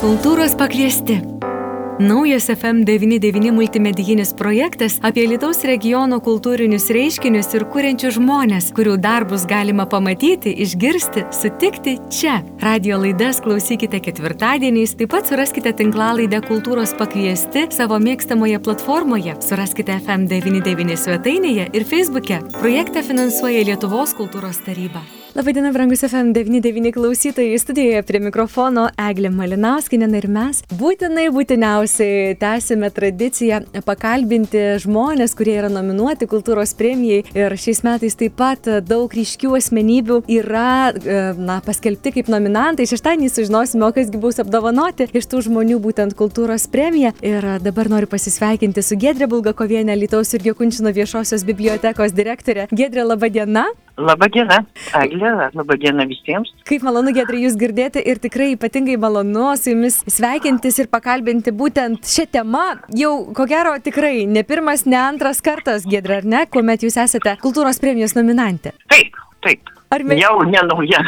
Kultūros pakviesti. Naujas FM99 multimedijinis projektas apie Lietuvos regiono kultūrinius reiškinius ir kuriančius žmonės, kurių darbus galima pamatyti, išgirsti, sutikti čia. Radio laidas klausykite ketvirtadieniais, taip pat suraskite tinklalaidę Kultūros pakviesti savo mėgstamoje platformoje, suraskite FM99 svetainėje ir Facebook'e. Projektą finansuoja Lietuvos kultūros taryba. Labadiena, brangus FM99 klausytojai, studijoje prie mikrofono Eglė Malinauskinė ir mes būtinai, būtiniausiai tęsime tradiciją pakalbinti žmonės, kurie yra nominuoti kultūros premijai ir šiais metais taip pat daug ryškių asmenybių yra e, na, paskelbti kaip nominantai. Šeštadienį sužinosime, o kasgi bus apdovanoti iš tų žmonių būtent kultūros premiją. Ir dabar noriu pasisveikinti su Gedrė Bulgakovienė, Lietuvos ir Gekunčino viešosios bibliotekos direktorė. Gedrė, laba diena. Labą dieną, Eglė, labą dieną visiems. Kaip malonu, Gedrai, jūs girdėti ir tikrai ypatingai malonu su jumis sveikintis ir pakalbinti būtent šią temą. Jau, ko gero, tikrai ne pirmas, ne antras kartas, Gedra, ar ne, kuomet jūs esate kultūros premijos nominantė. Taip, taip. Ar mes... Jau nenauja.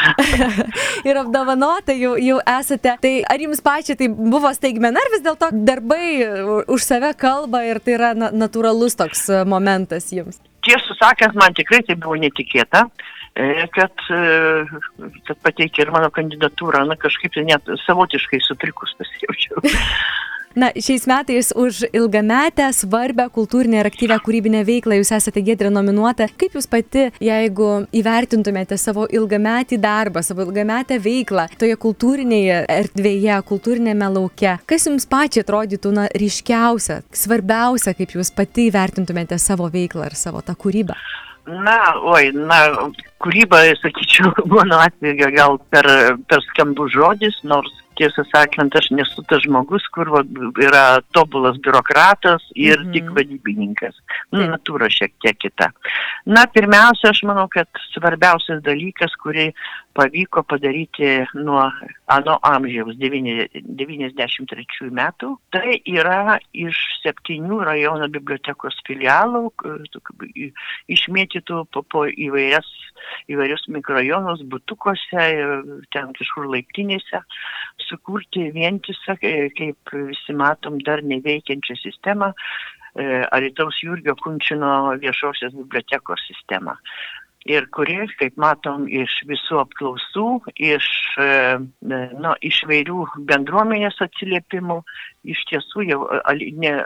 ir apdovanota jau, jau esate. Tai ar jums pačiai tai buvo staigmena, ar vis dėlto darbai už save kalba ir tai yra na, natūralus toks momentas jums? Tiesą sakant, man tikrai tai buvo netikėta, e, kad, e, kad pateikė ir mano kandidatūrą, na kažkaip tai net savotiškai sutrikus pasijaučiau. Na, šiais metais už ilgametę, svarbę kultūrinę ir aktyvę kūrybinę veiklą jūs esate gedrė nominuota. Kaip jūs pati, jeigu įvertintumėte savo ilgametį darbą, savo ilgametę veiklą toje kultūrinėje erdvėje, kultūrinėme lauke, kas jums pačiai atrodytų na, ryškiausia, svarbiausia, kaip jūs pati įvertintumėte savo veiklą ir savo tą kūrybą? Na, oi, na, kūryba, sakyčiau, mano atveju gal per, per skambus žodis, nors tiesą sakant, aš nesu tas žmogus, kur va, yra tobulas biurokratas ir mm -hmm. tik vadybininkas. Nu, natūra šiek tiek kita. Na, pirmiausia, aš manau, kad svarbiausias dalykas, kurį pavyko padaryti nuo ano amžiaus 93 metų, tai yra iš septynių rajono bibliotekos filialų, išmėtytų po, po įvairias, įvairius mikrojonus, butukuose ir ten kažkur laiptinėse, sukurti vientisą, e, kaip visi matom, dar neveikiančią sistemą, e, Aritaus Jurgio Kunčino viešosios bibliotekos sistemą. Ir kuri, kaip matom, iš visų apklausų, iš, e, nu, iš vairių bendruomenės atsiliepimų, iš tiesų jau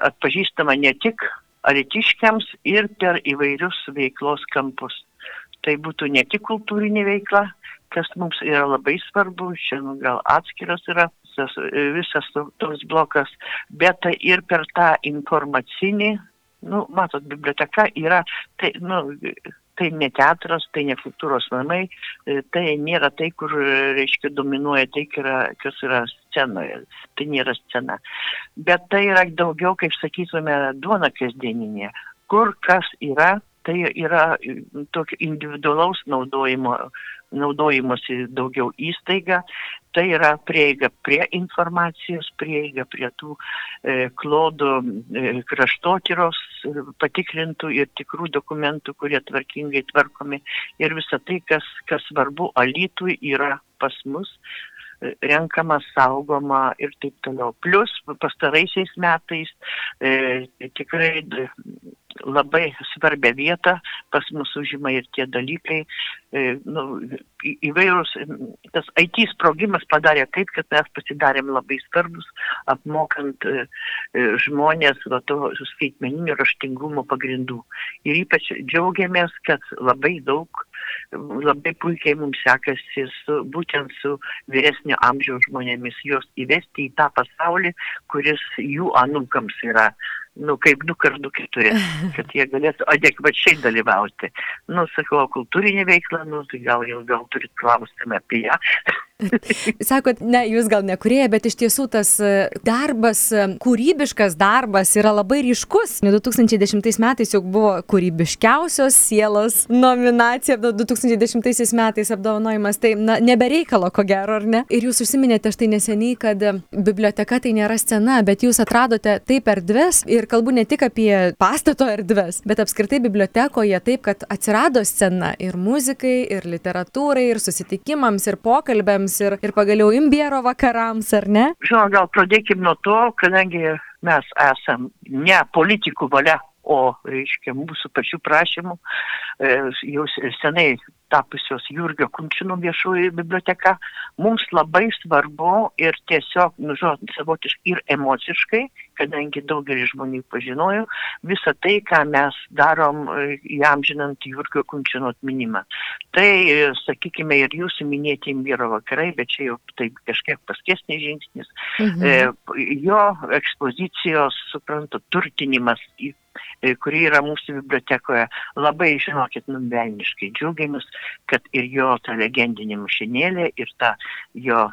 atpažįstama ne tik aritiškiams ir per įvairius veiklos kampus. Tai būtų ne tik kultūrinė veikla, kas mums yra labai svarbu, šiandien gal atskiras yra visas, visas toks blokas, bet tai ir per tą informacinį, nu, matot, biblioteka yra, tai, nu, tai ne teatras, tai ne kultūros namai, tai nėra tai, kur, reiškia, dominuoja tai, kas yra scenoje, tai nėra scena. Bet tai yra daugiau, kaip sakytume, duona kasdieninė, kur kas yra, tai yra tokio individualaus naudojimo naudojimosi daugiau įstaiga, tai yra prieiga prie informacijos, prieiga prie tų e, klodų e, kraštotyros e, patikrintų ir tikrų dokumentų, kurie tvarkingai tvarkomi ir visa tai, kas, kas svarbu Alitui yra pas mus e, renkama, saugoma ir taip toliau. Plus pastaraisiais metais e, tikrai labai svarbią vietą pas mus užima ir tie dalykai, e, nu, įvairūs, tas IT sprogimas padarė taip, kad mes pasidarėm labai svarbus, apmokant e, e, žmonės va, to skaitmeninio raštingumo pagrindų. Ir ypač džiaugiamės, kad labai daug, labai puikiai mums sekasi su, būtent su vyresnio amžiaus žmonėmis, juos įvesti į tą pasaulį, kuris jų anūkams yra nu, kaip du kart du keturi, kad jie galėtų adekvačiai dalyvauti. Nu, sakau, kultūrinė veikla, nu, tai gal jau gal turit klausimą apie ją. Sakot, ne, jūs gal nekurėję, bet iš tiesų tas e, darbas, e, kūrybiškas darbas yra labai ryškus. 2010 metais jau buvo kūrybiškiausios sielos nominacija, 2010 metais apdovanojimas, tai na, nebereikalo, ko gero, ar ne? Ir jūs užsiminėte štai neseniai, kad e, biblioteka tai nėra scena, bet jūs atradote taip erdves ir kalbu ne tik apie pastato erdves, bet apskritai bibliotekoje taip, kad atsirado scena ir muzikai, ir literatūrai, ir susitikimams, ir pokalbėms vakarams ir, ir pagaliau imbiero vakarams, ar ne? Žinoma, gal pradėkime nuo to, kadangi mes esam ne politikų valia, o, reiškia, mūsų pačių prašymų, jau senai tapusios Jurgio Kunčino viešoji biblioteka, mums labai svarbu ir tiesiog, nu, žinot, savotiškai ir emociškai, kadangi daugelis žmonių pažinojo, visą tai, ką mes darom jam žinant Jurgio Kunčino atminimą. Tai, sakykime, ir jūsų minėti vyro vakarai, bet čia jau taip kažkiek paskesnis žingsnis, mhm. E, jo ekspozicijos, suprantu, turtinimas E, kuri yra mūsų bibliotekoje. Labai, žinokit, nuvelniškai džiaugiamės, kad ir jo ta legendinė mašinėlė, ir ta jo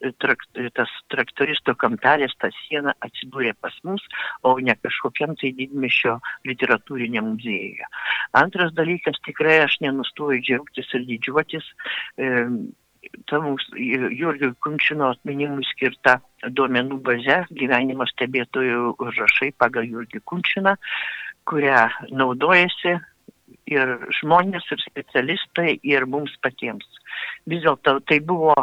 e, trak, tas traktoristo kampelis, ta siena atsidūrė pas mus, o ne kažkokiam tai didmišio literatūrinėm muziejuje. Antras dalykas, tikrai aš nenustoju džiaugtis ir didžiuotis. E, ta mūsų Jurgio Kunčino atminimui skirta duomenų baze gyvenimo stebėtojų užrašai pagal Jurgį Kunčiną, kurią naudojasi ir žmonės, ir specialistai, ir mums patiems. Vis dėlto tai buvo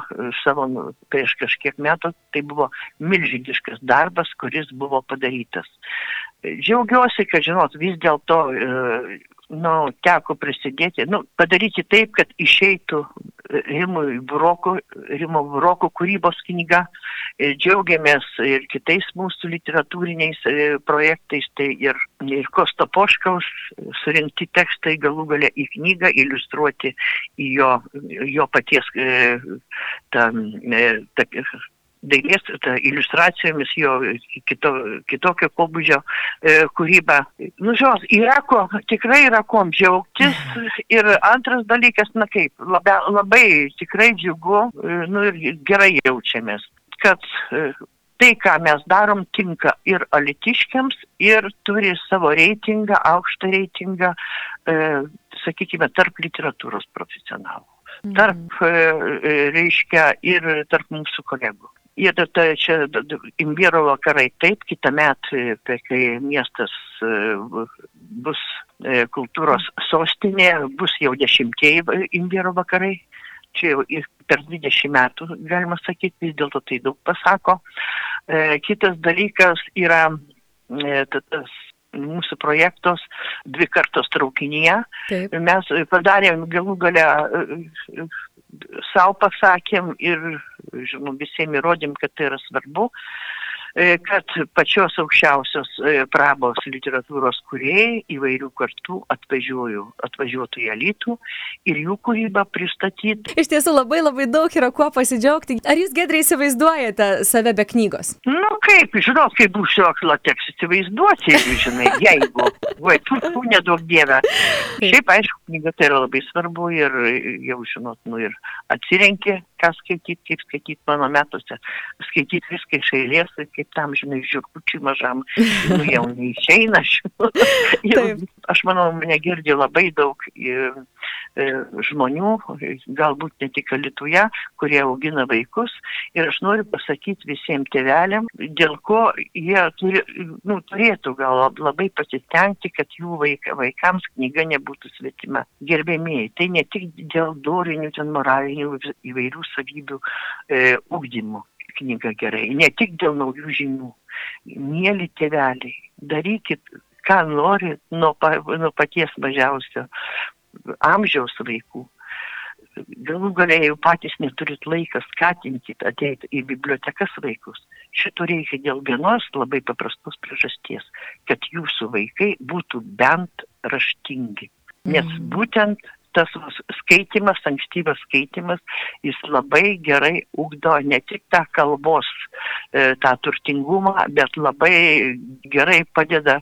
savo, prieš kažkiek metų, tai buvo milžiniškas darbas, kuris buvo padarytas. Džiaugiuosi, kad, žinot, vis dėlto nu, teko prisidėti, nu, padaryti taip, kad išeitų Rimui Buroko, Rimo Buroko kūrybos knyga. Džiaugiamės ir kitais mūsų literatūriniais e, projektais, tai ir, ir Kosto Poškaus surinkti tekstai galų galę į knygą, iliustruoti jo, jo paties tą, e, tą, dailės iliustracijomis jo kito, kitokio pobūdžio e, kūrybą. Nu, žios, yra ko, tikrai yra ko džiaugtis. Ir antras dalykas, na kaip, labai, labai tikrai džiugu, e, nu ir gerai jaučiamės, kad e, tai, ką mes darom, tinka ir alitiškiams, ir turi savo reitingą, aukštą reitingą, e, sakykime, tarp literatūros profesionalų. Tarp, mhm. e, e, reiškia, ir tarp mūsų kolegų. Ir tai čia imbiero vakarai taip, kitą metą, e, kai miestas e, bus e, kultūros sostinė, bus jau dešimtieji imbiero vakarai. Čia jau per 20 metų, galima sakyti, vis dėlto tai daug pasako. Kitas dalykas yra tas mūsų projektos dvi kartos traukinyje. Taip. Mes padarėm galų galę savo pasakėm ir, žinoma, visiems įrodėm, kad tai yra svarbu. E, kad pačios aukščiausios e, prabos literatūros kuriejai įvairių kartų atvažiuoju, atvažiuotų į Alytų ir jų kūrybą pristatyti. Iš tiesų labai labai daug yra kuo pasidžiaugti. Ar jūs gedrai įsivaizduojate save be knygos? Nu kaip, žinot, kaip būsiu akla, teks įsivaizduoti, jeigu žinai, jeigu. Vai, tu, tu nedaug dievę. Šiaip, aišku, knyga tai yra labai svarbu ir jau žinot, nu ir atsirenkė, ką skaityti, kaip skaityti mano metuose, skaityti viską iš eilės, kaip tam, žinai, žiūrkučiui mažam, nu, jau neišeina. aš manau, mane girdi labai daug ir, e, žmonių, galbūt ne tik Lietuvoje, kurie augina vaikus. Ir aš noriu pasakyti visiems tėveliam, dėl ko jie turi, nu, turėtų gal labai pasistengti, kad jų vaik, vaikams knyga nebūtų svetima. Gerbėmiai, tai ne tik dėl dorinių, ten moralinių įvairių savybių e, ugdymų knyga gerai, ne tik dėl naujų žinių. Mėly tėveliai, darykit, ką norit nuo, pa, nuo paties mažiausio amžiaus vaikų. Galų galiai jau patys neturit laiką skatinkit ateiti į bibliotekas vaikus. Šito reikia dėl vienos labai paprastos priežasties, kad jūsų vaikai būtų bent raštingi. Nes mm. būtent tas skaitimas, ankstyvas skaitimas, jis labai gerai ugdo ne tik tą kalbos, e, tą turtingumą, bet labai gerai padeda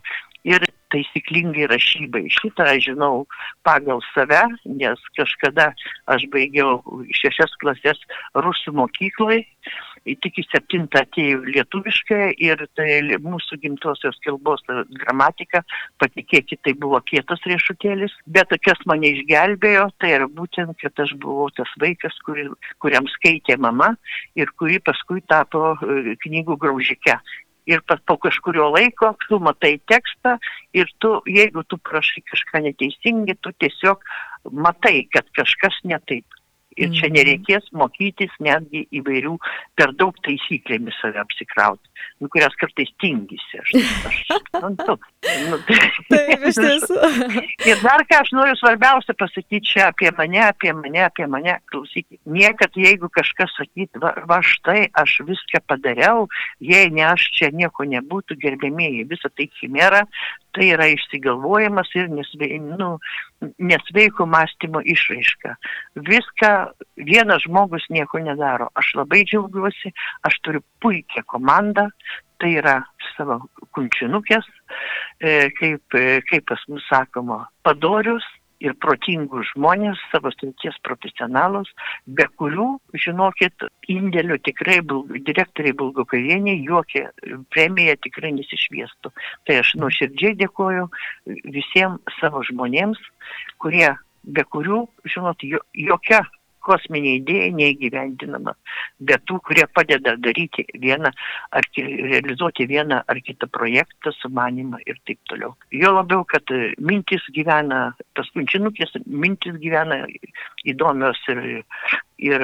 taisyklingai rašybai. Šitą aš žinau pagal save, nes kažkada aš baigiau šešias klasės rusų mokyklai tik į septintą atėjau lietuviškai ir tai mūsų gimtosios kalbos gramatika, patikėkit, tai buvo kietas riešutėlis, bet kas mane išgelbėjo, tai yra būtent, kad aš buvau tas vaikas, kuri, kuriam skaitė mama ir kuri paskui tapo e, knygų graužike. Ir po kažkurio laiko tu matai tekstą ir tu, jeigu tu prašai kažką neteisingai, tu tiesiog matai, kad kažkas ne taip Ir čia mhm. nereikės mokytis netgi įvairių per daug taisyklėmis save apsikrauti, nu, kurias kartais tingisi. Aš, aš. Nu, tai, Taip, iš tiesų. ir dar ką aš noriu svarbiausia pasakyti čia apie mane, apie mane, apie mane. Klausykit, niekad jeigu kažkas sakyt, va, va štai aš viską padariau, jei ne aš čia nieko nebūtų, gerbėmėjai, visa tai chimera, tai yra išsigalvojimas ir nesve, nu, nesveiko mąstymo išraiška. Viską vienas žmogus nieko nedaro. Aš labai džiaugiuosi, aš turiu puikią komandą, tai yra savo kunčinukės, e, kaip, e, kaip pas mus sakoma, padorius, ir protingus žmonės, savo srities profesionalus, be kurių, žinokit, indėlių tikrai direktoriai Bulgokavieniai jokia premija tikrai nesišviestų. Tai aš nuoširdžiai dėkoju visiems savo žmonėms, kurie, be kurių, žinot, jokia kosminė idėja neįgyvendinama, bet tų, kurie padeda daryti vieną ar realizuoti vieną ar kitą projektą, sumanimą ir taip toliau. Jo labiau, kad mintis gyvena, tas kunčinukės mintis gyvena įdomios ir, ir,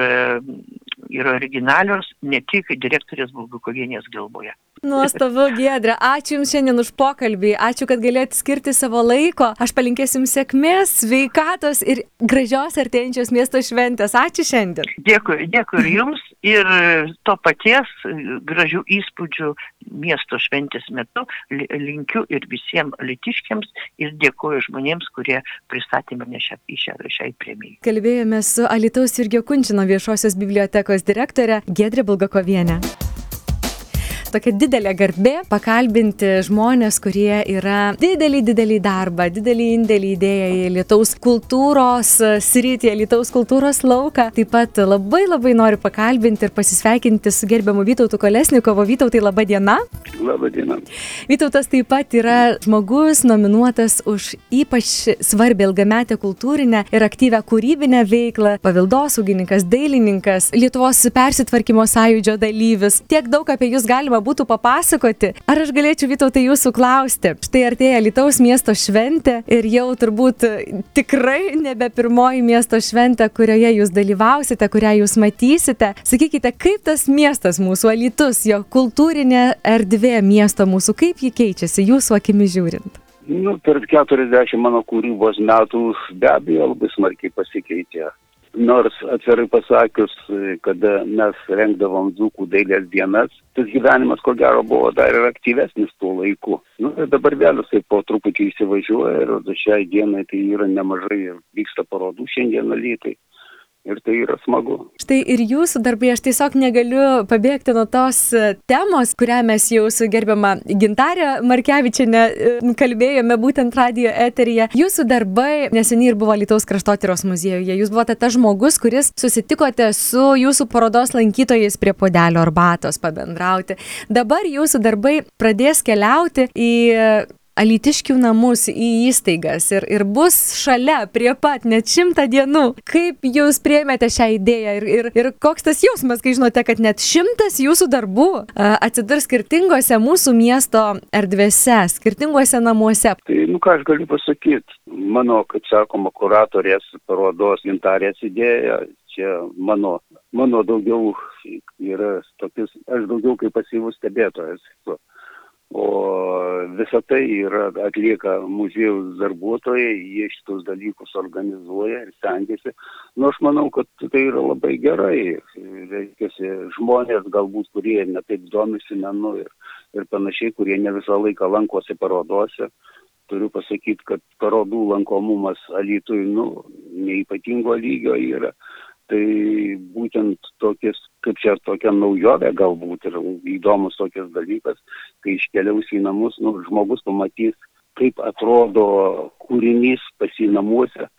ir originalios ne tik direktorės Bulgukovienės galvoje. Nuostabu, Gedra. Ačiū Jums šiandien už pokalbį. Ačiū, kad galėjote skirti savo laiko. Aš palinkėsiu Jums sėkmės, sveikatos ir gražios artėjančios miesto šventės. Ačiū šiandien. Dėkui, dėkui ir Jums. Ir to paties gražių įspūdžių miesto šventės metu linkiu ir visiems litiškiams ir dėkuoju žmonėms, kurie pristatė mane šią, šią, šiai premijai. Kalbėjome su Alitaus Irgio Kunčino viešosios bibliotekos direktorė Gedrė Bulgakovienė tokia didelė garbė pakalbinti žmonės, kurie yra didelį, didelį darbą, didelį indėlį įdėję į Lietuvos kultūros sritį, Lietuvos kultūros lauką. Taip pat labai labai noriu pakalbinti ir pasisveikinti su gerbiamu Vytautu Kolesnikovo. Vytautai, laba diena. Labą dieną. Vytautas taip pat yra žmogus nominuotas už ypač svarbę ilgametę kultūrinę ir aktyvę kūrybinę veiklą, paveldosaugininkas, dailininkas, Lietuvos persitvarkymo sąjūdžio dalyvis. Tiek daug apie jūs galima būtų papasakoti. Ar aš galėčiau Vytautai jūsų klausti? Štai artėja Lietuvos miesto šventė ir jau turbūt tikrai nebe pirmoji miesto šventė, kurioje jūs dalyvausite, kurią jūs matysite. Sakykite, kaip tas miestas mūsų Alitus, jo kultūrinė erdvė miesto mūsų, kaip ji keičiasi jūsų akimi žiūrint? Nu, per 40 mano kūrybos metų be abejo labai smarkiai pasikeitė nors atvirai pasakius, kada mes rengdavom dzūkų dailės dienas, tas gyvenimas ko gero buvo dar ir aktyvesnis tuo laiku. Nu, ir dabar vėl jisai po truputį įsivažiuoja ir šiai dienai tai yra nemažai ir vyksta parodų šiandieną lytai ir tai yra smagu. Štai ir jūsų darbai, aš tiesiog negaliu pabėgti nuo tos e, temos, kurią mes jau su gerbiama Gintarė Markevičiane kalbėjome būtent radio eteryje. Jūsų darbai neseniai ir buvo Lietuvos kraštotyros muziejuje. Jūs buvote tas žmogus, kuris susitikote su jūsų parodos lankytojais prie podelio arbatos pabendrauti. Dabar jūsų darbai pradės keliauti į alytiškių namus į įstaigas ir, ir bus šalia, prie pat, net šimtą dienų. Kaip jūs priemėte šią idėją ir, ir, ir koks tas jausmas, kai žinote, kad net šimtas jūsų darbų atsidurs skirtingose mūsų miesto erdvėse, skirtingose namuose? Tai, nu ką aš galiu pasakyti, mano, kaip sakoma, kuratorės parodos gintarės idėja, čia mano, mano daugiau yra tokius, aš daugiau kaip pasyvus stebėtojas. O visa tai yra atlieka muziejaus darbuotojai, jie šitus dalykus organizuoja ir stengiasi. Nu, aš manau, kad tai yra labai gerai. Reikiasi žmonės galbūt, kurie netaip domisi menu ir, ir panašiai, kurie ne visą laiką lankosi parodose. Turiu pasakyti, kad parodų lankomumas Alytui, nu, neipatingo lygio yra tai būtent tokias, kaip čia tokia naujovė galbūt ir įdomus tokias dalykas, kai iškeliaus į namus, nu, žmogus pamatys, kaip atrodo kūrinys pas į namuose,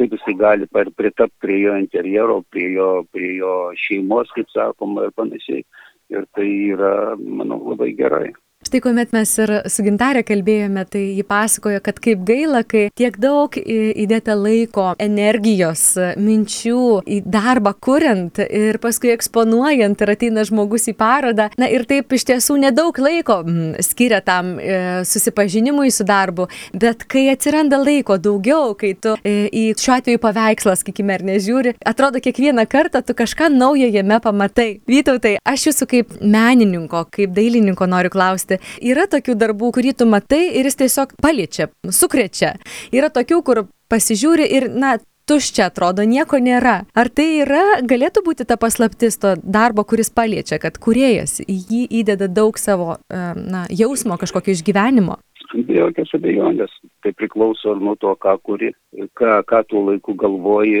kaip jisai gali pritapti prie jo interjero, prie jo, prie jo šeimos, kaip sakoma, ir panašiai. Ir tai yra, manau, labai gerai. Štai kuomet mes ir su gintarė kalbėjome, tai ji pasakojo, kad kaip gaila, kai tiek daug įdėta laiko, energijos, minčių į darbą kuriant ir paskui eksponuojant ir ateina žmogus į parodą. Na ir taip iš tiesų nedaug laiko mm, skiria tam e, susipažinimui su darbu, bet kai atsiranda laiko daugiau, kai tu e, į šiuo atveju paveikslą, sakykime, ar nežiūri, atrodo kiekvieną kartą tu kažką naujo jame pamatai. Vytautai, aš jūsų kaip menininko, kaip dailininko noriu klausti, yra tokių darbų, kurį tu matai ir jis tiesiog paliečia, sukrečia. Yra tokių, kur pasižiūri ir, na, tuščia atrodo, nieko nėra. Ar tai yra, galėtų būti ta paslaptis to darbo, kuris paliečia, kad kuriejas į jį įdeda daug savo e, na, jausmo, kažkokio išgyvenimo? Be jokios abejonės, tai priklauso nuo to, ką kuri, ką, ką tuo laiku galvoji,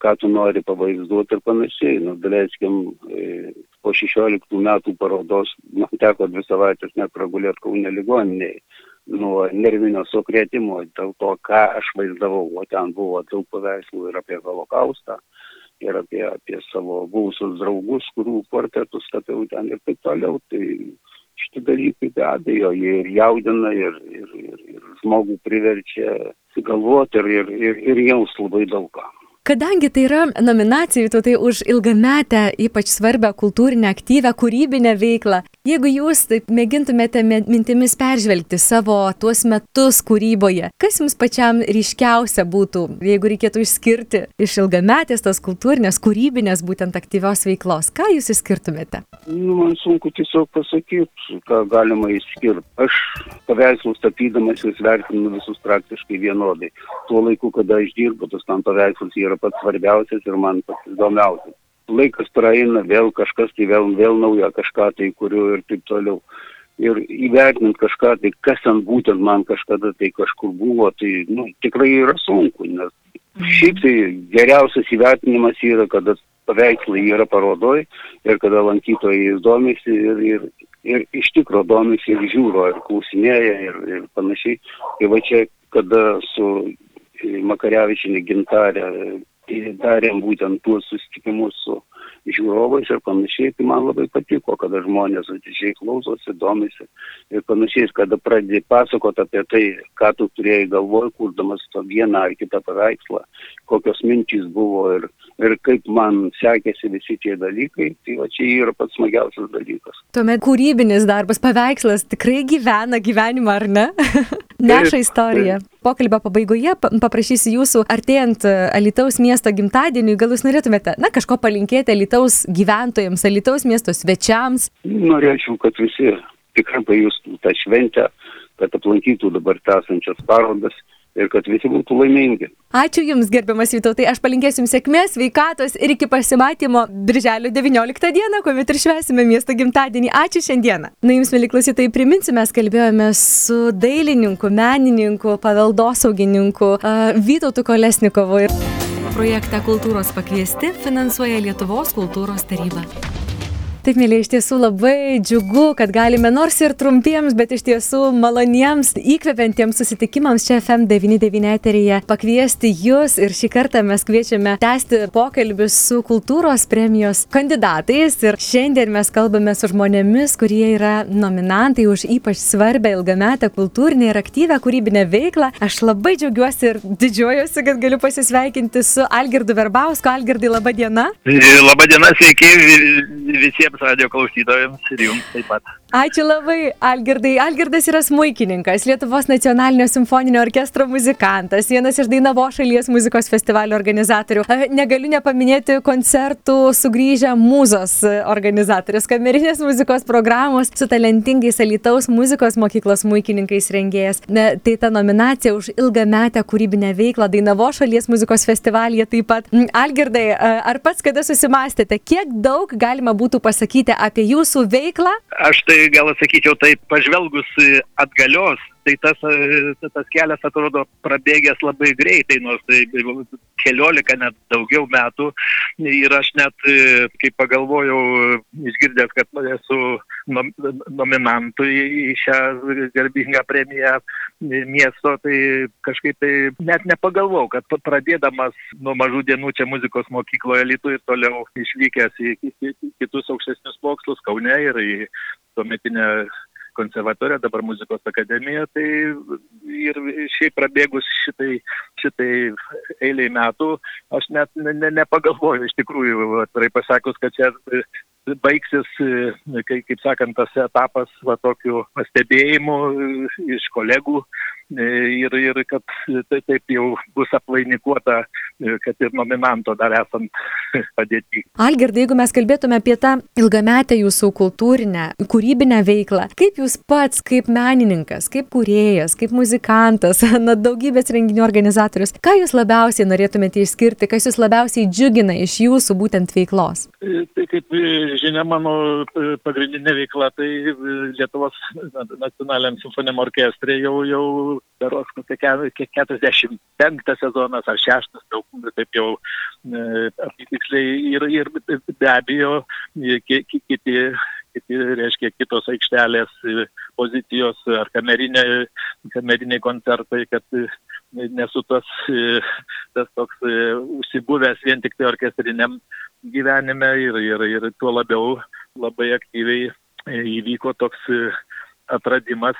ką tu nori pavaizduoti ir panašiai. Nu, daleiskim, e, po 16 metų parodos man teko dvi savaitės net pragulėti Kaune ligoniniai nuo nervinio sukrėtimo, dėl to, ką aš vaizdavau, o ten buvo daug paveikslų ir apie holokaustą, ir apie, apie savo buvusius draugus, kurių portretus tapiau ten ir taip toliau. Tai šitie dalykai be abejo, ir jaudina, ir, ir, ir, ir žmogų priverčia galvoti ir, ir, ir, ir jaus labai daug ką. Kadangi tai yra nominacija, tai už ilgametę, ypač svarbę kultūrinę, aktyvę, kūrybinę veiklą, jeigu jūs taip mėgintumėte mintimis peržvelgti savo tuos metus kūryboje, kas jums pačiam ryškiausia būtų, jeigu reikėtų išskirti iš ilgametės tos kultūrinės, kūrybinės būtent aktyvios veiklos, ką jūs išskirtumėte? Nu, man sunku tiesiog pasakyti, ką galima išskirti. Aš paveikslus tapydamas jūs vertinu visus praktiškai vienodai. Tuo laiku, kada aš dirbu, tas man paveikslas yra yra pats svarbiausias ir man pats įdomiausias. Laikas praeina, vėl kažkas tai vėl, vėl nauja kažką tai kuriu ir taip toliau. Ir įvertinant kažką tai, kas ten būtent man kažkada tai kažkur buvo, tai nu, tikrai yra sunku, nes šiaip tai geriausias įvertinimas yra, kada paveikslai yra parodoj ir kada lankytojai domisi ir, ir, ir iš tikro domisi ir žiūro ir klausinėja ir, ir panašiai. Tai va čia, kada su Makarevičinė gintarė darėm būtent tuos susitikimus su žiūrovais ir panašiai, tai man labai patiko, kada žmonės atidžiai klausosi, domisi ir panašiai, kada pradėjai pasakoti apie tai, ką tu turėjai galvoj, kurdamas to vieną ar kitą paveikslą, kokios mintys buvo ir, ir kaip man sekėsi visi tie dalykai, tai va čia yra pats smagiausias dalykas. Tuomet kūrybinis darbas, paveikslas tikrai gyvena gyvenimą, ar ne? Neša istoriją. Pokalbio pabaigoje paprašysiu jūsų, artėjant Alitaus miesto gimtadieniui, gal jūs norėtumėte, na, kažko palinkėti Alitaus gyventojams, Alitaus miesto svečiams? Norėčiau, kad visi tikrai pajustų tą šventę, kad aplankytų dabar tęsančias parodas ir kad visi būtų laimingi. Ačiū Jums, gerbiamas Vytautai, aš palinkėsiu Jums sėkmės, sveikatos ir iki pasimatymo Birželio 19 dieną, kuomet ir švesime miesto gimtadienį. Ačiū šiandieną. Na, Jums, mėly klausytojai, priminsiu, mes kalbėjome su dailininku, menininku, paveldosaugininku Vytautu Kolesnikovu. Ir... Projektą Kultūros pakviesti finansuoja Lietuvos kultūros taryba. Taip, mėlyje, iš tiesų labai džiugu, kad galime nors ir trumpiems, bet iš tiesų maloniems, įkvepiantiems susitikimams čia FM99 eteryje pakviesti jūs ir šį kartą mes kviečiame tęsti pokalbius su kultūros premijos kandidatais ir šiandien mes kalbame su žmonėmis, kurie yra nominantai už ypač svarbę ilgametę kultūrinę ir aktyvę kūrybinę veiklą. Aš labai džiaugiuosi ir didžiuojuosi, kad galiu pasisveikinti su Algirdu Verbausku. Algirdai, laba diena. Labą dieną, sveiki visiems visiems radio klausytojams ir jums taip pat. Ačiū labai, Algirdai. Algirdas yra smuikininkas, Lietuvos nacionalinio simfoninio orkestro muzikantas, vienas iš Dainavo šalies muzikos festivalio organizatorių. Negaliu nepaminėti koncertų sugrįžę mūzos organizatorius, kamerinės muzikos programos su talentingais Alitaus muzikos mokyklos smuikininkais rengėjas. Ne, tai ta nominacija už ilgametę kūrybinę veiklą Dainavo šalies muzikos festivalyje taip pat. Algirdai, ar pats kada susimastėte, kiek daug galima būtų pasakyti? Pasakyti apie jūsų veiklą? Aš tai gal atsakyčiau taip, pažvelgus atgalios, tai tas, tas kelias atrodo prabėgęs labai greitai, nors tai keliolika net daugiau metų. Ir aš net, kai pagalvojau, išgirdęs, kad esu nominantų į šią garbingą premiją miesto, tai kažkaip tai net nepagalvojau, kad pradėdamas nuo mažų dienų čia muzikos mokykloje Lietuvai ir toliau išvykęs į kitus aukštesnius mokslus Kaune ir į tuometinę konservatorija, dabar muzikos akademija, tai ir šiaip prabėgus šitai, šitai eiliai metų, aš net ne, ne, nepagalvoju iš tikrųjų, atvirai pasakus, kad čia baigsis, kaip, kaip sakant, tas etapas va tokiu pastebėjimu iš kolegų ir, ir kad tai taip jau bus apvainikuota, kad ir nominanto dar esant padėti. Algirdai, jeigu mes kalbėtume apie tą ilgametę jūsų kultūrinę, kūrybinę veiklą, kaip jūs pats, kaip menininkas, kaip kūrėjas, kaip muzikantas, na, daugybės renginių organizatorius, ką jūs labiausiai norėtumėte išskirti, kas jūs labiausiai džiugina iš jūsų būtent veiklos? Tai kaip žinia, mano pagrindinė veikla tai Lietuvos nacionaliniam simfoniniam orkestrė jau, jau beros kokia 45 sezonas ar 6, daug, taip jau e, apitiksliai ir, ir be abejo kiti, kiti, reiškia, kitos aikštelės pozicijos ar kameriniai, kameriniai koncertai, kad nesu tas, tas toks užsibuvęs vien tik tai orkestriniam gyvenime ir, ir, ir tuo labiau labai aktyviai įvyko toks atradimas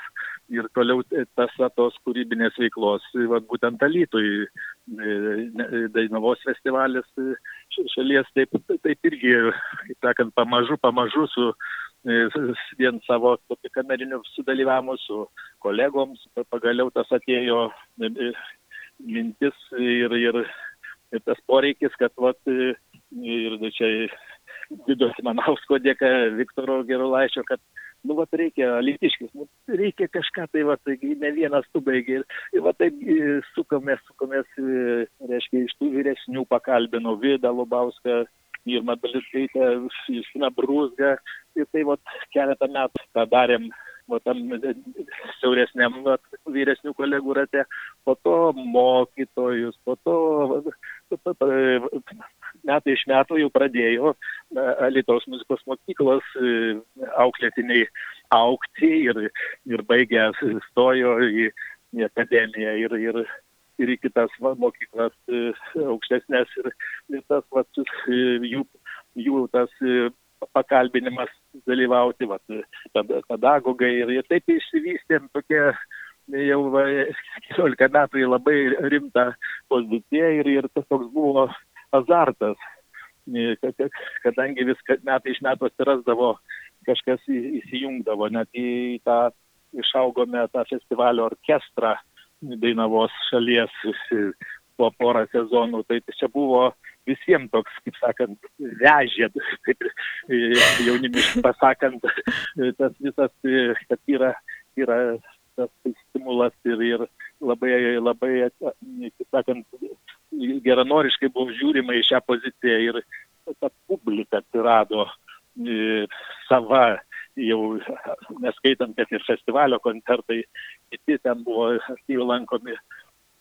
ir toliau tas tos kūrybinės veiklos, vat, būtent Alytui, Dainavos festivalis šalies taip, taip irgi, kaip sakant, pamažu, pamažu su vien savo tokiu kameriniu sudalyvavimu su kolegoms, pagaliau tas atėjo mintis ir, ir, ir tas poreikis, kad vat, ir čia Vido Simanausko dėka, Viktoro Gerulaičio, kad nu, vat reikia, lytiškis, nu, reikia kažką, tai, va, tai ne vienas tu baigi. Ir, va taip sukomės, sukomės, reiškia, iš tų vyresnių pakalbinau Vidą Lubauską, Irma Baliskaitę, Justina Brūsgą. Ir tai va keletą metų tą darėm va, tam siauresniam va, vyresnių kolegų rate, po to mokytojus, po to metai iš metų jau pradėjo Lietuvos muzikos mokyklos auklėtiniai aukti ir, ir baigę stojo į, į akademiją ir, ir, ir į kitas va, mokyklas aukštesnės ir, ir tas va, jų, jų tas pakalbinimas dalyvauti, vat, pedagogai ir, ir taip išsivystėm tokie jau 14 metų į labai rimtą poziciją ir, ir tas toks buvo azartas, kadangi vis metai iš metų atsirasdavo, kažkas įsijungdavo, net į tą išaugome tą festivalio orkestrą Dainavos šalies po porą sezonų, tai čia buvo visiems toks, kaip sakant, vežė, kaip jaunimiškai pasakant, tas visas, kad yra, yra tas stimulas ir, ir labai, labai, kaip sakant, geranoriškai buvo žiūrima į šią poziciją ir ta publika atsirado sava, jau neskaitant, kad ir festivalio koncertai, kiti ten buvo aktyviai lankomi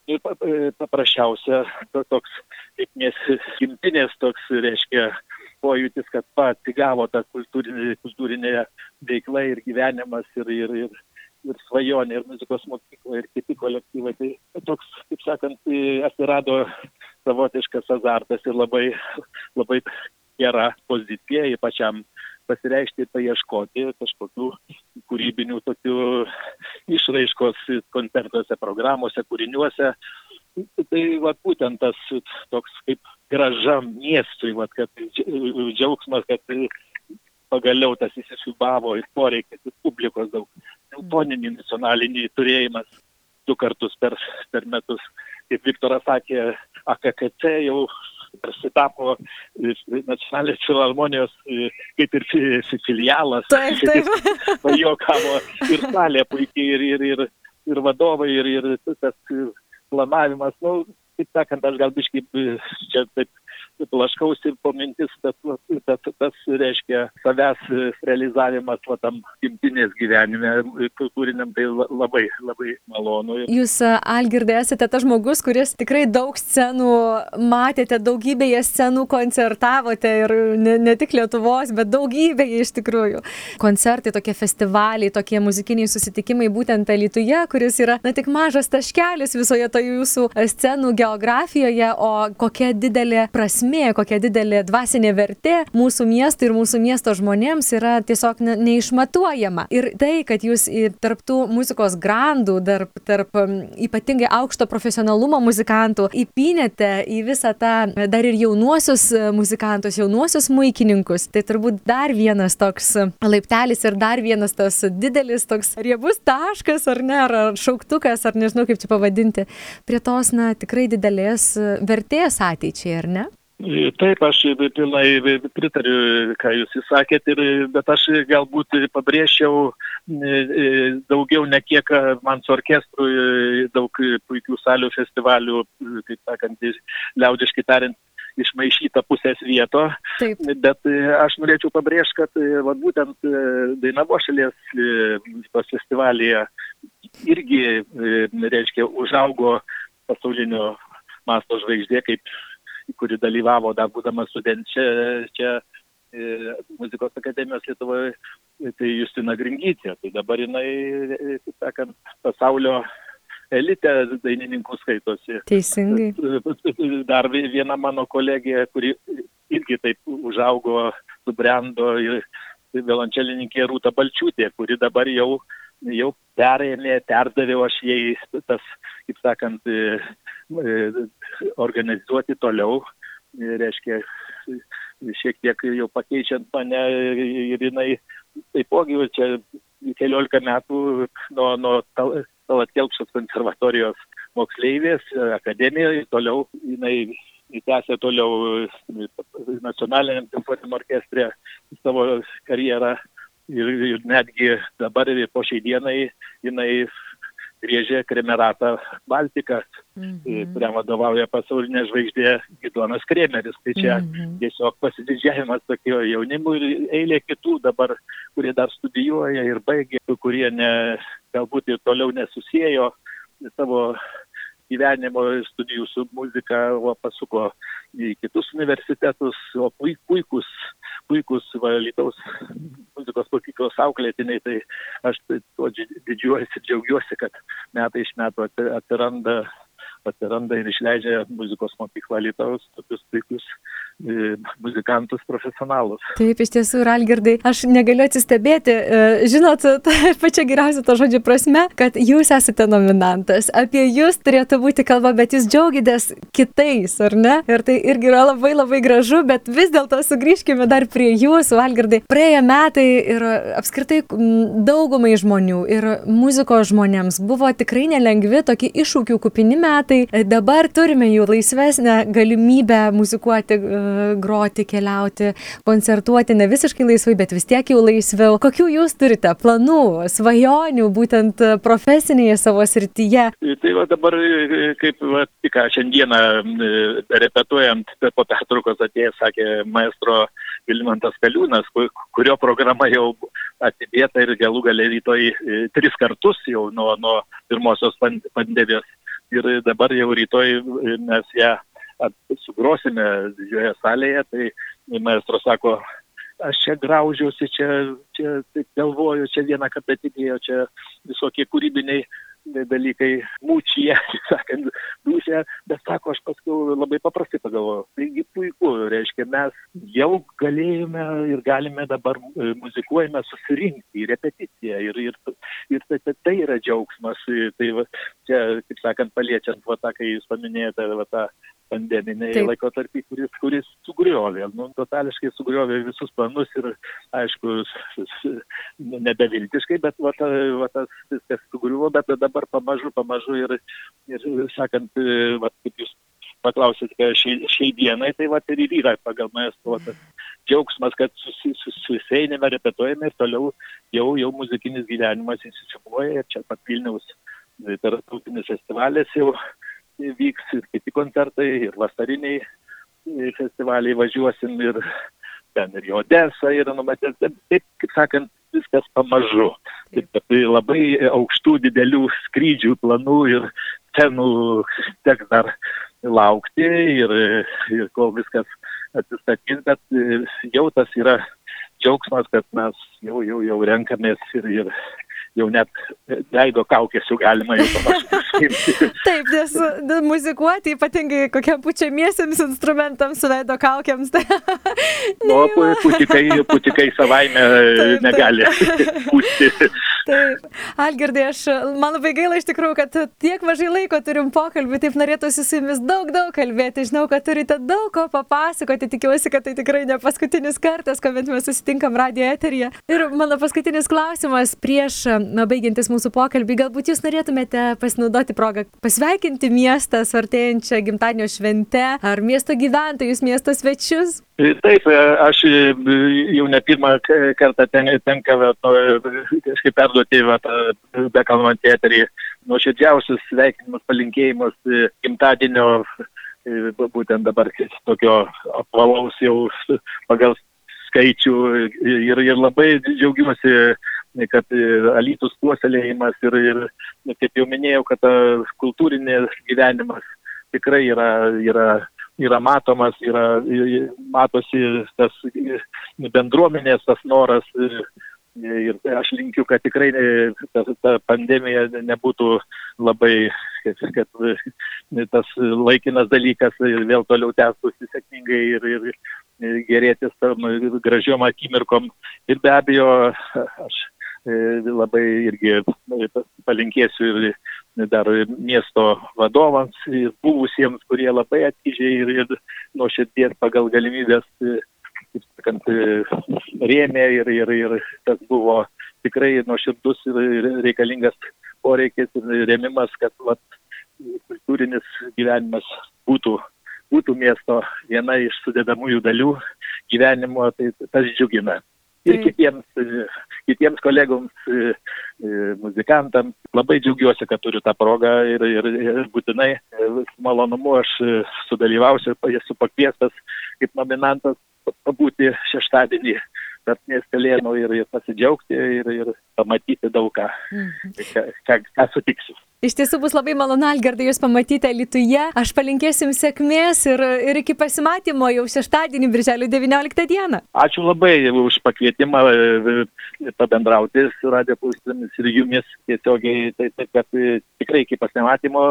ir e, paprasčiausia toks kaip nes gimtinės toks reiškia pojūtis, kad pats įgavo tą kultūrinė, kultūrinė veikla ir gyvenimas ir, ir, ir, ir svajonė, ir muzikos mokykla, ir kiti kolektyvai. Tai toks, kaip sakant, atsirado savotiškas azartas ir labai, labai gera pozicija, ypač jam pasireikšti ir paieškoti kažkokių kūrybinių tokių išraiškos koncertuose, programuose, kūriniuose. Tai va būtent tas toks kaip graža miestui, va, kad džiaugsmas, kad pagaliau tas įsisubavo ir poreikis, ir publikos daug. Simfoninį nacionalinį turėjimas du kartus per, per metus. Kaip Viktoras sakė, AKKC jau prasitapo nacionalinės filharmonijos kaip ir filialas. Taip, taip. Pajokavo ir salė puikiai, ir, ir, ir, ir vadovai, ir, ir tas planavimas. Nu, kaip sakant, aš gal biškai čia taip blaškausi po mintis, bet tas, tas reiškia savęs realizavimas va, tam gimtinės gyvenime, kultūriniam, tai labai, labai malonu. Jūs, Algirdai, esate tas žmogus, kuris tikrai daug scenų matėte, daugybėje scenų koncertavote ir ne, ne tik Lietuvos, bet daugybėje iš tikrųjų. Koncertai, tokie festivaliai, tokie muzikiniai susitikimai būtent Lietuvoje, kuris yra, na, tik mažas taškelis visoje toje jūsų scenų geografijoje, o kokia didelė prasme prasmė, kokia didelė dvasinė vertė mūsų miestui ir mūsų miesto žmonėms yra tiesiog ne, neišmatuojama. Ir tai, kad jūs tarptų muzikos grandų, tarp, tarp ypatingai aukšto profesionalumo muzikantų įpinėte į visą tą dar ir jaunuosius muzikantus, jaunuosius muikininkus, tai turbūt dar vienas toks laiptelis ir dar vienas tas didelis toks riebus taškas, ar ne, ar šauktukas, ar nežinau kaip čia pavadinti, prie tos, na, tikrai didelės vertės ateičiai, ar ne? Taip, aš pilnai pritariu, ką jūs įsakėt, ir, bet aš galbūt pabrėžčiau daugiau ne kiek man su orkestru daug puikių salių festivalių, kaip sakant, liaudiškai tariant, išmaišyta pusės vieto. Taip. Bet aš norėčiau pabrėžti, kad va, būtent Dainavo šalies festivalyje irgi, reiškia, užaugo pasaulinio masto žvaigždė, kaip kuri dalyvavo dar būdama studentė čia, e, muzikos akademijos Lietuvoje, tai Justina Gringytė. Tai dabar jinai, kaip sakant, pasaulio elite dainininkų skaitosi. Teisingai. Dar viena mano kolegė, kuri irgi taip užaugo, subrendo ir violončelininkė Rūta Balčiūtė, kuri dabar jau, jau perėmė, perdavė aš jai tas, kaip sakant, E, organizuoti toliau, e, reiškia, šiek tiek jau pakeičiant mane ir jinai taipogi čia keliolika metų nuo, nuo Talat Kelpšos konservatorijos moksleivės akademijoje, toliau jinai tęsė toliau nacionaliniam simfoniniam orkestre savo karjerą ir, ir netgi dabar po šiai dienai jinai griežė Kremeratą Baltiką, mm -hmm. kuriam vadovauja pasaulinė žvaigždė Gidonas Kremeris. Tai čia mm -hmm. tiesiog pasididžiavimas tokio jaunimų ir eilė kitų dabar, kurie dar studijuoja ir baigė, kurie ne, galbūt ir toliau nesusijėjo savo gyvenimo studijų su muzika, o pasuko į kitus universitetus, o puikus, puikus Valytaus muzikos mokyklos auklėtiniai, tai aš tai tuo didžiuojuosi džiaugiuosi, kad metai iš metų atsiranda atsiranda ir išleidžia muzikos mokykla Lietuvos tokius puikius muzikantus profesionalus. Taip, iš tiesų, Ralgirdai, aš negaliu atsistebėti, e, žinot, pačia geriausia to žodžio prasme, kad jūs esate nominantas, apie jūs turėtų būti kalba, bet jūs džiaugitės kitais, ar ne? Ir tai irgi yra labai labai gražu, bet vis dėlto sugrįžkime dar prie jūsų, Algirdai. Praėję metai ir apskritai daugumai žmonių ir muzikos žmonėms buvo tikrai nelengvi, tokie iššūkių kupini metai dabar turime jau laisvesnę galimybę muzikuoti, e, groti, keliauti, koncertuoti, ne visiškai laisvai, bet vis tiek jau laisviau. Kokių jūs turite planų, svajonių būtent profesinėje savo srityje? Tai va dabar, kaip va, tik ką šiandieną repetuojant, po pertraukos atėjęs, sakė maestro Vilmantas Kaliūnas, kurio programa jau atidėta ir galų galę rytoj e, tris kartus jau nuo, nuo pirmosios pandemijos ir dabar jau rytoj mes ją sugrosime didžioje salėje, tai maestro sako, aš čia graužiuosi, čia, čia taip galvoju, čia vieną kartą atidėjo, čia visokie kūrybiniai dalykai mūčyje, sakant, dūšė, bet sako, aš paskui labai paprastai pagalvojau, taigi puiku, reiškia, mes jau galėjome ir galime dabar e, muzikuojame susirinkti į repeticiją ir, ir, ir tai, tai, tai yra džiaugsmas, tai va, čia, kaip sakant, paliečiant, va tą, kai jūs paminėjote, va tą pandeminiai laikotarpį, kuris, kuris sugriovė, nu, totališkai sugriovė visus planus ir, aišku, nebeviltiškai, bet va, va, tas viskas sugriuvo, bet dabar pamažu, pamažu ir, ir sakant, va, kaip jūs paklausėte, kad šiai, šiai dienai, tai va ir yra pagal maestro tas džiaugsmas, kad susiseinėme, repetuojame ir toliau jau, jau muzikinis gyvenimas įsisipuoja ir čia pat Vilniaus tarptautinis festivalis jau vyks ir kiti koncertai, ir vasariniai festivaliai važiuosim ir ten ir į Odesą yra numatęs, taip, kaip sakant, viskas pamažu. Taip, tai labai aukštų didelių skrydžių planų ir cenų teks dar laukti ir, ir kol viskas atsistatys, bet jau tas yra džiaugsmas, kad mes jau, jau, jau renkamės ir, ir, jau net leido kaukės jau galima jau panašiai. Taip, nes muzikuoti ypatingai kokiam pučiamiesiams instrumentams su veido kaukiams. Tai... nu, putikai, putikai savaime taip, negali pūsti. Taip, Algirdai, aš, man labai gaila iš tikrųjų, kad tiek mažai laiko turim pokalbį, taip norėtųsi su jumis daug, daug kalbėti. Žinau, kad turite daug ko papasakoti, tikiuosi, kad tai tikrai ne paskutinis kartas, kuomet mes susitinkam radio eteryje. Ir mano paskutinis klausimas prieš na, baigiantis mūsų pokalbį, galbūt jūs norėtumėte pasinaudoti progą pasveikinti miestą su artėjančia gimtadienio švente ar miesto gyventojus, miesto svečius? Taip, aš jau ne pirmą kartą ten, tenka nu, kažkaip perduoti bekalbant eterį nuoširdžiausius sveikinimus, palinkėjimus gimtadienio, būtent dabar tokio apvalaus jau pagal skaičių ir, ir labai džiaugiuosi, kad alytus puoselėjimas ir, ir, kaip jau minėjau, kad kultūrinės gyvenimas tikrai yra, yra yra matomas, yra, matosi tas bendruomenės tas noras ir aš linkiu, kad tikrai ta, ta pandemija nebūtų labai, kad, kad tas laikinas dalykas vėl toliau tęstųsi sėkmingai ir, ir gerėtis tam gražiom akimirkom. Ir be abejo, aš E, labai irgi e, palinkėsiu ir dar miesto vadovams, ir buvusiems, kurie labai atidžiai ir, ir nuo širdies pagal galimybės, e, kaip sakant, rėmė ir, ir, ir tas buvo tikrai nuoširdus ir reikalingas poreikis ir rėmimas, kad vat, kultūrinis gyvenimas būtų, būtų miesto viena iš sudėdamųjų dalių gyvenimo, tai tas džiugina ir kitiems, e, kitiems kolegoms, e, e, muzikantams. Labai džiaugiuosi, kad turiu tą progą ir, ir, ir būtinai malonumu aš sudalyvausiu, esu pakviestas kaip nominantas pabūti šeštadienį tarp miestelėnų ir, ir pasidžiaugti ir, ir pamatyti daug ką, mhm. ką, ką, ką sutiksiu. Iš tiesų bus labai malonu, Algardai, jūs pamatyti Lietuvoje. Aš palinkėsim sėkmės ir, ir iki pasimatymo jau šeštadienį, birželio 19 dieną. Ačiū labai už pakvietimą e, pabendrauti su radio klausytomis ir jumis tiesiogiai. Tai taip, kad e, tikrai iki pasimatymo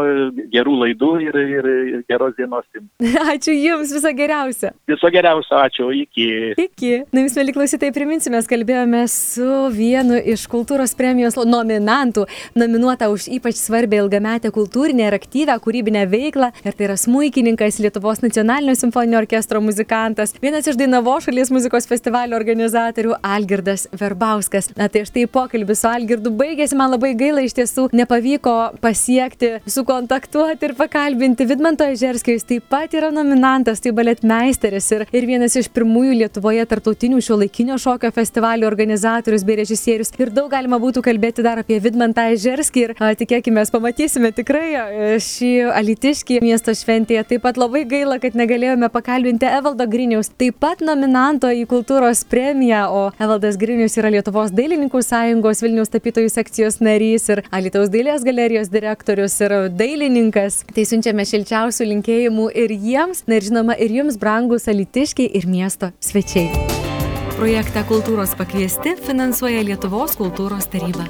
gerų laidų ir, ir geros dienos jums. Ačiū Jums, viso geriausio. Viso geriausio, ačiū, iki. Iki. Na, jūs, mėly klausytojai, priminsime, kalbėjome su vienu iš kultūros premijos nominantų, nominuota už ypač svarbą svarbę ilgametę kultūrinę ir aktyvę kūrybinę veiklą. Ir tai yra smuikininkas, Lietuvos nacionalinio simfoninio orkestro muzikantas, vienas iš Dainavo šalies muzikos festivalio organizatorių Algirdas Verbauskas. Na tai štai pokalbis su Algirdu baigėsi, man labai gaila iš tiesų nepavyko pasiekti, sukontaktuoti ir pakalbinti. Vidmanto Ežerskio jis taip pat yra nominantas, tai baletmeisteris ir, ir vienas iš pirmųjų Lietuvoje tartautinių šio laikinio šokio festivalio organizatorius bei režisierius. Ir daug galima būtų kalbėti dar apie Vidmantą Ežerskį ir a, tikėkime mes pamatysime tikrai e, šį alitiškį miesto šventėje. Taip pat labai gaila, kad negalėjome pakalbinti Evaldo Griniaus, taip pat nominanto į kultūros premiją, o Evaldas Grinius yra Lietuvos dailininkų sąjungos Vilniaus tapytojų sekcijos narys ir Alitaus dailės galerijos direktorius ir dailininkas. Tai siunčiame šilčiausių linkėjimų ir jiems, na ir žinoma, ir jums brangus alitiškiai ir miesto svečiai. Projektą Kultūros pakviesti finansuoja Lietuvos kultūros taryba.